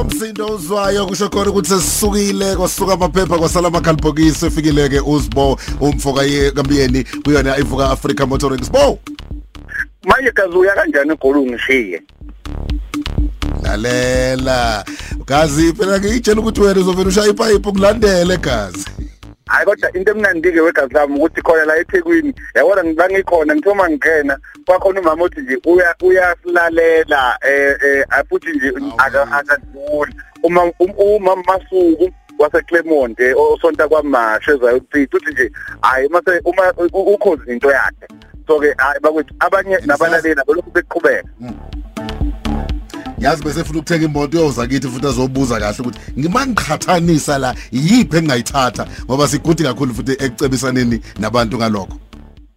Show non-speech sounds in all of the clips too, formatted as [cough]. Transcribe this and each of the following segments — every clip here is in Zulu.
umsindo uzwayo kusho khona ukuthi sesisukile kwasuka amaphepha kwasala amakhalibhokisi efikile ke uzibo umfoka yekambiyeni kuyona ivuka Africa Motoring. Sbo manje kazuya kanjani egoli ungishiye lalela. Gazi phela ngiyitshela ukuthi wena uzovela ushaya ipipe ukulandele gazi hayi kodwa into emnandi-ke wegazi lami ukuthi khona la ethekwini yabona ngiba ngikhona ngithoma ngingena kwakhona umama othi nje uyasilalela um futhi nje akadluli. Uma umama masuku waseclermont osonta kwamasho ezayokuthitha uthi nje hhayi mase uma ukhozi into yakhe. So-ke hayi bakwethu abanye nabalaleli abalokhu beqhubeka yazi bese funa ukuthenga imoto uyoza kithi futhi azobuza kahle ukuthi ngima ngiqhathanisa la yiphi engayithatha? Ngoba sigudi kakhulu futhi ekucebisaneni nabantu ngalokho.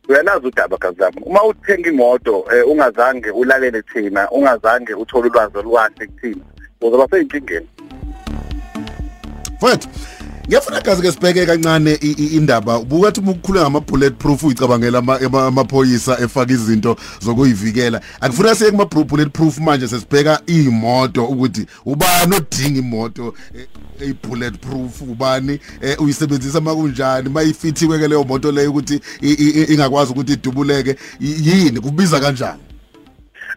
Uyalazi udaba kazami uma uthenga imoto ungazange ulalele thina ungazange uthole ulwazi olukahle kuthina uzoba seyinkingeni mfowethu ngiyafuna gazi ke sibheke kancane indaba. Bukathi uma ukukhuluma ngama bulletproof uyicabangela amaphoyisa efaka izinto zokuyivikela. Akufuna siye kuma bulletproof manje sesibheka imoto ukuthi ubani odinga imoto ey bulletproof? Ubani uyisebenzisa makunjani mayifithiwe ke leyo moto leyo ukuthi ingakwazi ukuthi idubuleke yini? Kubiza kanjani?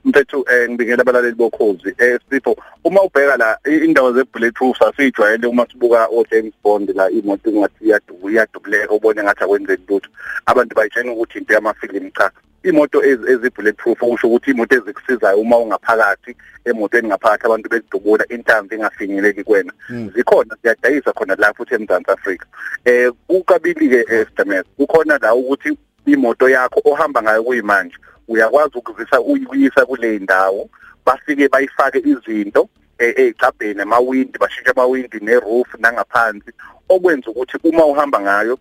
Mfethu eh ngibikela abalaleli bokhozi eh sipho uma ubheka la indawo ze bulletproof asijwayele uma sibuka o James Bond la imoto ngathi iyadu iyadubuleka ubone ngathi akwenzeki lutho abantu bayitshena ukuthi into yamafilimu cha imoto ezi bulletproof okusho ukuthi imoto ezikusizayo uma ungaphakathi emotweni ngaphakathi abantu bekudubula intambo ingafinyeleki kwena zikhona siyadayisa khona la futhi eMzantsi Afrika. Eh ukabili ke Stamets kukhona la ukuthi imoto yakho ohamba ngayo kuyimanje uyakwazi ukuvisa uyisa kule ndawo bafike bayifake izinto ezicabheni amawindi bashintsha amawindi neroof nangaphansi okwenza ukuthi uma uhamba ngayo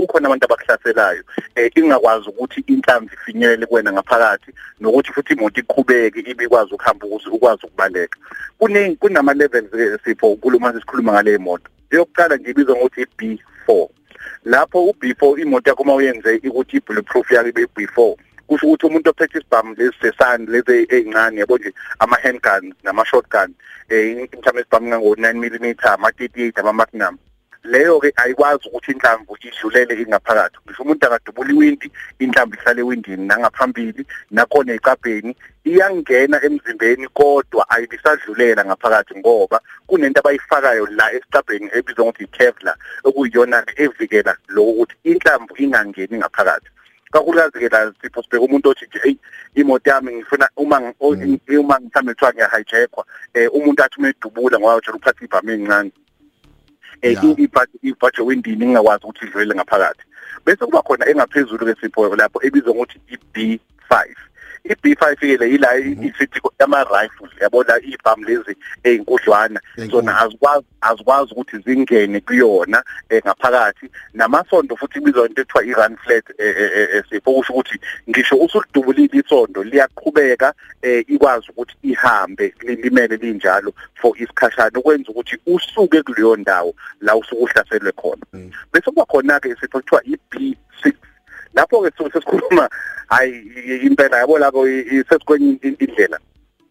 kukhona abantu abakuhlaselayo. Eh ingakwazi ukuthi inhlamvu ifinyelele kuwena ngaphakathi nokuthi futhi imoto iqhubeke ibikwazi ukuhamba ukuze ukwazi ukubaleka. Kuningi kunama levels ke sipho kuluma sisikhuluma ngale moto. Eyokuqala nje ibizwa ngokuthi B4 lapho uB4 imoto yakho uma uyenze ukuthi ibulletproof yakho ibe B4 kusho ukuthi umuntu ophethe isibhamu lesi sesani lezi ezincane yabo nje ama handgun nama shotgun eh mthame isibhamu ngo 9 mm ama 38 ama magnum leyo ke ayikwazi ukuthi inhlamvu idlulele ingaphakathi. Ngisho umuntu akadubula iwindi inhlamvu ihlale ewindini nangaphambili nakhona ecabheni iyangena emzimbeni kodwa ayibisadlulela ngaphakathi ngoba kunento abayifakayo la esicabheni ebizwa ngokuthi Kevlar okuyiyona evikela lokho ukuthi inhlamvu ingangeni ngaphakathi. Kakhulukazi ke la sipho sibheka umuntu othi nje hey imoto yami ngifuna uma uma ngithambe kuthiwa ngiya hijackwa eh umuntu athi umedubula ngoba uthi uphatha ibhamu encane eh ibhathi ibhathi wendini ngingakwazi ukuthi idlulele ngaphakathi. Bese kuba khona engaphezulu ke sipho lapho ebizwa ngokuthi iB5 iB5 ke le ila isithi ama rifles yabona ibhamu lezi ezinkudlwana zona azikwazi azikwazi ukuthi zingene kuyona ngaphakathi. Namasondo futhi ibizwa into ethiwa i-run flat sipho kusho ukuthi ngisho usulidubulile isondo liyaqhubeka ikwazi ukuthi ihambe lilimele linjalo for isikhashana ukwenza ukuthi usuke kuleyo ndawo la usuke uhlaselwe khona. Bese kuba khona ke sipho kuthiwa iB6 lapho ke sesikhuluma hayi impela yabo lapho isesikwenye indlela.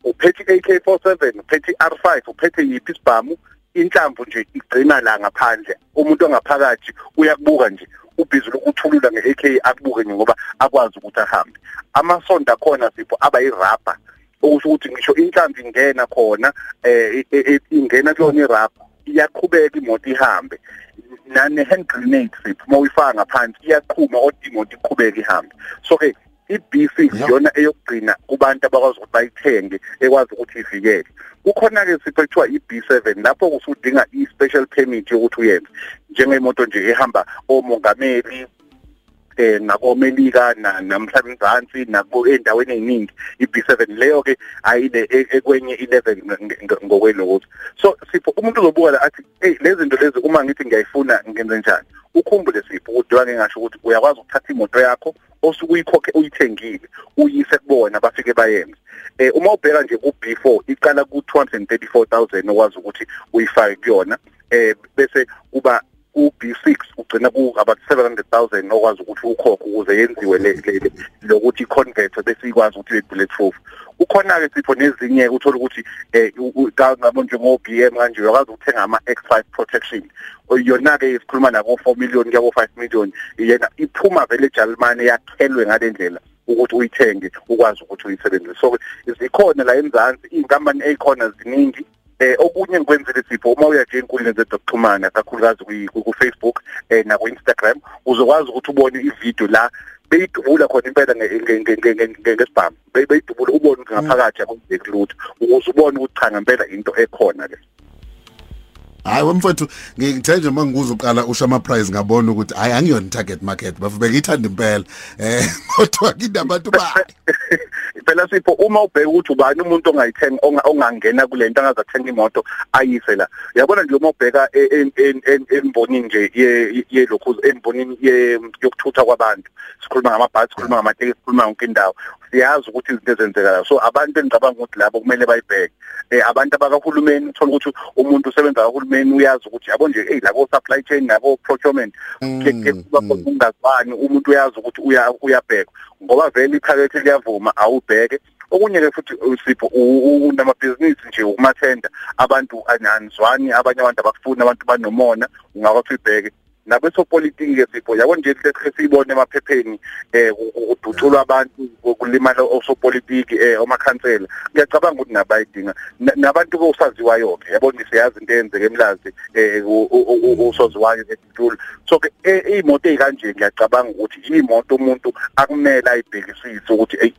Uphethe AK47 uphethe R5 uphethe yiphi isibhamu inhlamvu nje igcina la ngaphandle. Umuntu ongaphakathi uyakubuka nje ubhizi lokuthulula nge-AK akubuke nje ngoba akwazi ukuthi ahambe. Amasonto akhona sipho aba yirabha okusho ukuthi ngisho inhlamvu ingena khona eh ingena kuyona irabha iyaqhubeka imoto ihambe. Nane hand grenade sipho uma uyifaka ngaphansi iyaqhuma kodwa imoto iqhubeka ihambe. So ke i-B6 yona eyokugcina kubantu abakwazi ukuthi bayithenge ekwazi ukuthi ivikele. Kukhona ke sipho kuthiwa i-B7 lapho kusudinga i-special permit yokuthi uyenze. Njengemoto nje ehamba omongameli eh nakomelika namhlanje mzansi nabo endaweni eziningi iB7 leyo ke ayile ekwenye 11 ngokwelokuthi so sipho umuntu uzobuka la athi hey lezi zinto lezi uma ngithi ngiyayifuna ngenze njani? Ukhumbule sipho ukuthi wake ngasho ukuthi uyakwazi ukuthatha imoto yakho osuke uyikhokhe uyithengile uyise kubona bafike bayenze. Eh uma ubheka nje ku B4 iqala ku 234000 okwazi ukuthi uyifake kuyona. Eh bese kuba u-B6 ugcina ku about 700000 okwazi ukuthi ukhokhe ukuze yenziwe le le- lokuthi convert bese ikwazi ukuthi ibe bulletproof ukhona ke sipho nezinye uthola ukuthi eh ngabo njengo BM kanje uyakwazi ukuthenga ama X5 protection. Yona ke isikhuluma nabo 4 million kuya 5 million yena iphuma vele eJalimane yakhelwe ngalendlela ukuthi uyithenge ukwazi ukuthi uyisebenzise. So zikhona la eMzansi inkampani ezikhona ziningi. Eh okunye ngikwenzile sipho uma uya nje enkundleni zedokuxhumana kakhulukazi ku- ku Facebook eh na ku Instagram uzokwazi ukuthi ubone ivideo la beyidubula khona impela nge- nge- nge- nge- nge- nge- ngesibhamu. Be- beyidubula ubone ukuthi ngaphakathi akuzeki lutho ukuze ubone ukuthi cha ngempela into ekhona ke hayi wemfowethu ngithe nje mangibuza uqala usha ama price ngabona ukuthi hayi angiyona target market bafube ngithanda impela. Eh [laughs] kodwa kinde abantu ba phela sipho uma ubheka ukuthi ubani umuntu ongayithenga onga- ongangena kule nto angazathenga imoto ayise la uyabona nje uma ubheka e- en- en- en- embonini nje ye- yelokhu embonini ye- yokuthutha kwabantu sikhuluma ngamabhasi sikhuluma ngamatekisi sikhuluma yonke indawo. Siyazi ukuthi izinto ezenzekayo so abantu engicabanga ukuthi labo kumele bayibheke. Eh abantu abakahulumeni uthola ukuthi umuntu usebenza kahulumeni uyazi ukuthi yabo nje hey labo supply chain nabo procurement ungazwani umuntu uyazi ukuthi uya uyabheka ngoba vele iphakethe liyavuma awubheke. Okunye ke futhi usipho unamabhizinisi nje ukumathenda abantu anizwani abanye abantu abafuni abantu banomona ungakwathi ubheke nabesopolitiki ke sipho yabo nje sekhe sibone emaphepheni eh kuduculwa abantu kulimala osopolitiki eh omakhansela. Ngiyacabanga ukuthi nabayidinga Na- nabantu bosaziwayo ke yabo nje siyazi into eyenzeke emlazi eh usoziwayo eDutul so ke e- imoto ezikanje ngiyacabanga ukuthi imoto umuntu akumele ayibhekisise ukuthi ey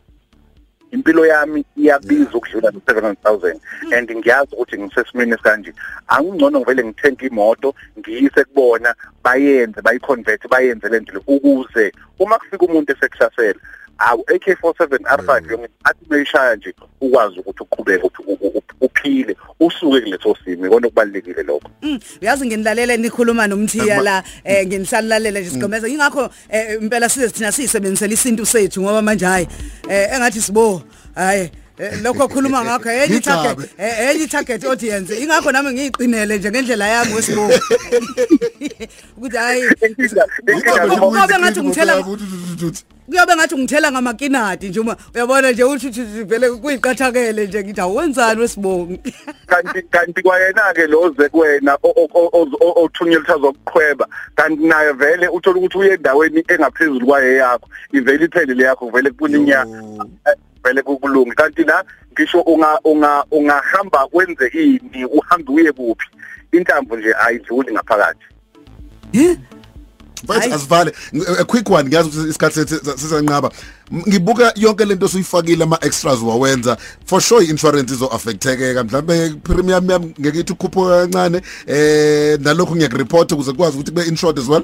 impilo yami iyabiza ukudlula no 7000 and ngiyazi ukuthi ngisesimeni esikanje angingcono ngivele ngithenke imoto ngiyise kubona bayenze bayiconvert bayenze lento le ukuze uma kufika umuntu esekuhlasela awu AK47 R5 yonke athi meyishaya nje ukwazi ukuthi uqhubeke ukuthi u- u- u- uphile usuke kuleso simo. Ikona okubalekile lokho. Mm, uyazi nginilalela nikhuluma nomthiya la eh nginihlalalela nje sigomeza ingakho eh, impela size thina siyisebenzisela isintu sethu ngoba manje hayi eh engathi sibo. Hayi eh, lokho khuluma ngakho enye target Ngigcabe. eh, enye target audience ingakho nami ngiyiqinele nje ngendlela yami wesibo [laughs] ukuthi hayi Inkinga- inkinga Ngoba- ngoba- ngoba ngathi ungithela kuyobe ngathi ungithela ngamakinati nje uma uyabona nje uthi uthi vele kuyiqathakele nje ngithi awenzani wesibongi? [laughs] Kanti kanti kwayena ke loze kuwena o- o- o- o- othunyelwa zokuqhweba kanti naye vele uthola ukuthi uye endaweni engaphezulu kwaye yakho ivele iphele le yakho vele kupuna inyanga. Eh, vele kukulunga kanti la ngisho unga unga ungahamba wenze ini uhambe uye kuphi? Intambo nje ayidluli ngaphakathi. Eh? But Hayi. asivale Ng- a quick one ngiyazi ukuthi isikhathi sethu sisanqaba M- ngibuka yonke lento osuyifakile ama extras wawenza. For sure insurance izo affecteke mhlambe premium yami ngeke ithi ukhuphuka kancane. Eh nalokho ngiyakureport ukuze kwazi ukuthi kube insured as well.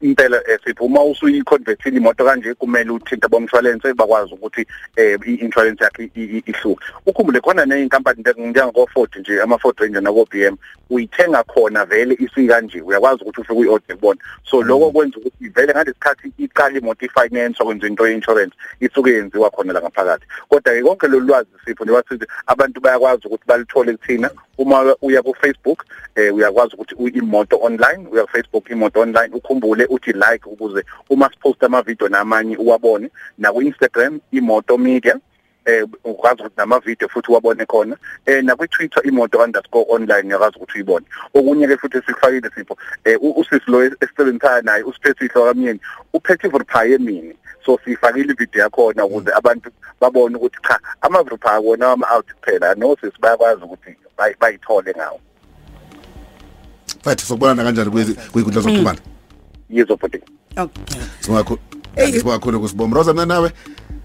Impela eh, sipho uma usuyiconvertile imoto kanje kumele uthinte bomshwalense bakwazi ukuthi eh i-insurance yakhe i- i- ihluke. Ukhumbule khona neyinkampani njengako Ford nje ama Ford Ranger nako BM uyithenga khona vele isikanje uyakwazi ukuthi ufike uyi-order kubona so lokho kwenza ukuthi vele ngalesikhathi iqala imoto ifinance okwenza into ye-insurance isuke yenziwa khona la ngaphakathi. Kodwa ke konke lolu lwazi sipho njengoba sithi abantu bayakwazi ukuthi balithole kuthina. Uma uya ku Facebook eh uyakwazi ukuthi uyimoto online uya ku Facebook imoto online ukhumbule uthi like ukuze uma sipost ama video namanye uwabone. Na ku Instagram imoto media eh ukwazi ukuthi nama video futhi uwabone khona. Eh na ku Twitter imoto_online uyakwazi ukuthi uyibone. Okunye ke futhi sikufakile sipho eh usisi lo esebenzisana naye usiphethihle kamyeni uphethe verify emini so sifakile ivideo yakhona ukuze abantu babone ukuthi cha ama verify wona ama out kuphela. No sisi bayakwazi ukuthi bayi- bayithole ngawo. Mfethu sokubona kanjani kuyikundla zokuxhumana? Yizo futhi okay. Singakho Hey. sibonga kakhulu kusibomba Rosa mina nawe.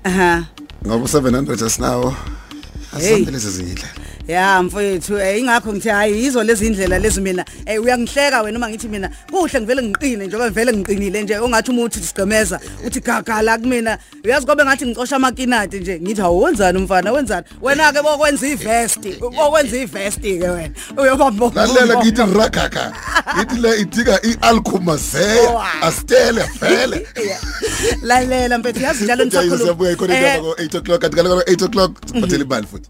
Aha. Ngoba 700 asinawo Hey. asihambele sizindlela ya mfowethu eh ingakho ngithi hayi yizo lezi indlela lezi mina. Eh uyangihleka wena uma ngithi mina kuhle ngivele ngiqine njengoba vele ngiqinile nje ongathi uma uthi sigqemeza uthi gaga la kumina. Uyazi kobe ngathi ngicosha amakinati nje ngithi awenzani umfana wenzani? Wena ke bokwenza ivest bokwenza ivest ke wena. Uyobamba lalela ngithi ragaka ngithi le idika ialkumazeya astele vele [laughs] lalela mfethu yazi njalo [laughs] Ngiyayisabuya nisakhuluma ikhona Eh, into 8 o'clock kanti kaloko 8 o'clock siphathele imali futhi.